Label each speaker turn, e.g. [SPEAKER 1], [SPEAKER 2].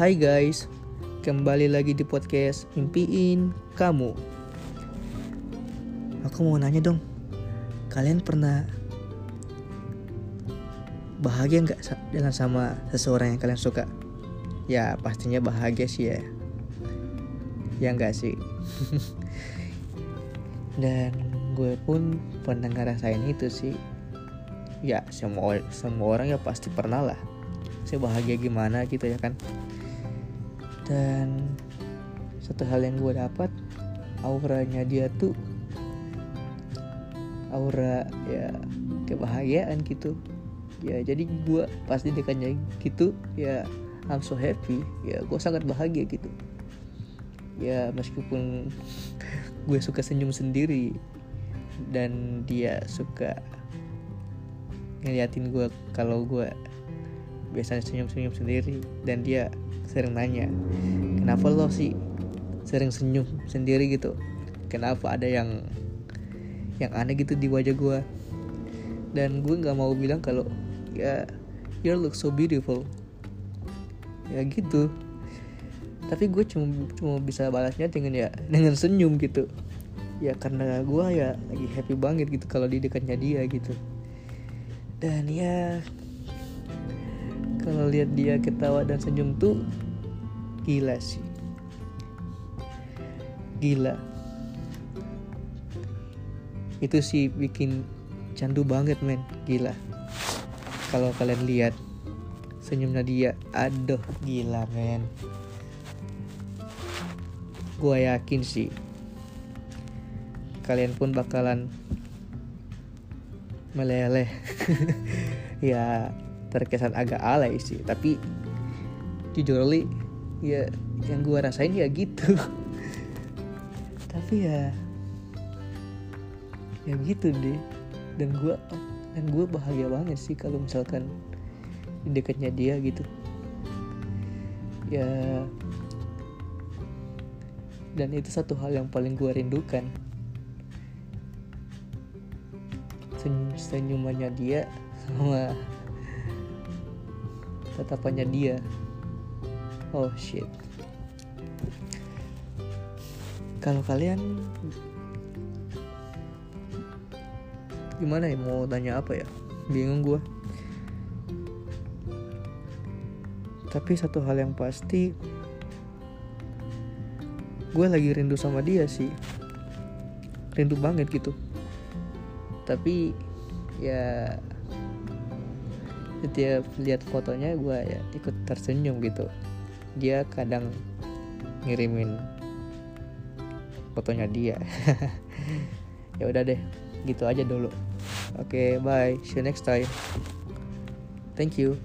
[SPEAKER 1] Hai guys, kembali lagi di podcast Impiin Kamu. Aku mau nanya dong, kalian pernah bahagia nggak dengan sama seseorang yang kalian suka? Ya pastinya bahagia sih ya. Ya enggak sih. Dan gue pun pernah ngerasain itu sih. Ya semua semua orang ya pasti pernah lah. Saya bahagia gimana gitu ya kan. Dan satu hal yang gue dapat auranya dia tuh aura ya kebahagiaan gitu. Ya jadi gue pas di dekatnya gitu ya I'm so happy. Ya gue sangat bahagia gitu. Ya meskipun gue suka senyum sendiri dan dia suka ngeliatin gue kalau gue biasanya senyum-senyum sendiri dan dia sering nanya kenapa lo sih sering senyum sendiri gitu? Kenapa ada yang yang aneh gitu di wajah gue dan gue nggak mau bilang kalau ya you look so beautiful. Ya gitu. Tapi gue cuma cuma bisa balasnya dengan ya dengan senyum gitu. Ya karena gue ya lagi happy banget gitu kalau di dekatnya dia gitu. Dan ya kalau dia ketawa dan senyum tuh gila sih. Gila. Itu sih bikin candu banget men. Gila. Kalau kalian lihat senyumnya dia aduh gila men. Gue yakin sih kalian pun bakalan meleleh. Ya terkesan agak alay sih. Tapi jujur li ya yang gue rasain ya gitu. Tapi ya ya gitu deh. Dan gue dan gue bahagia banget sih kalau misalkan di dekatnya dia gitu. Ya dan itu satu hal yang paling gue rindukan. Sen- senyumannya dia sama tatapannya dia. Oh shit. Kalau kalian gimana ya? Mau tanya apa ya? Bingung gue tapi satu hal yang pasti gue lagi rindu sama dia sih. Rindu banget gitu. Tapi ya setiap lihat fotonya gue ya ikut tersenyum gitu. Dia kadang ngirimin fotonya dia. Ya udah deh gitu aja dulu. Oke bye. See you next time. Thank you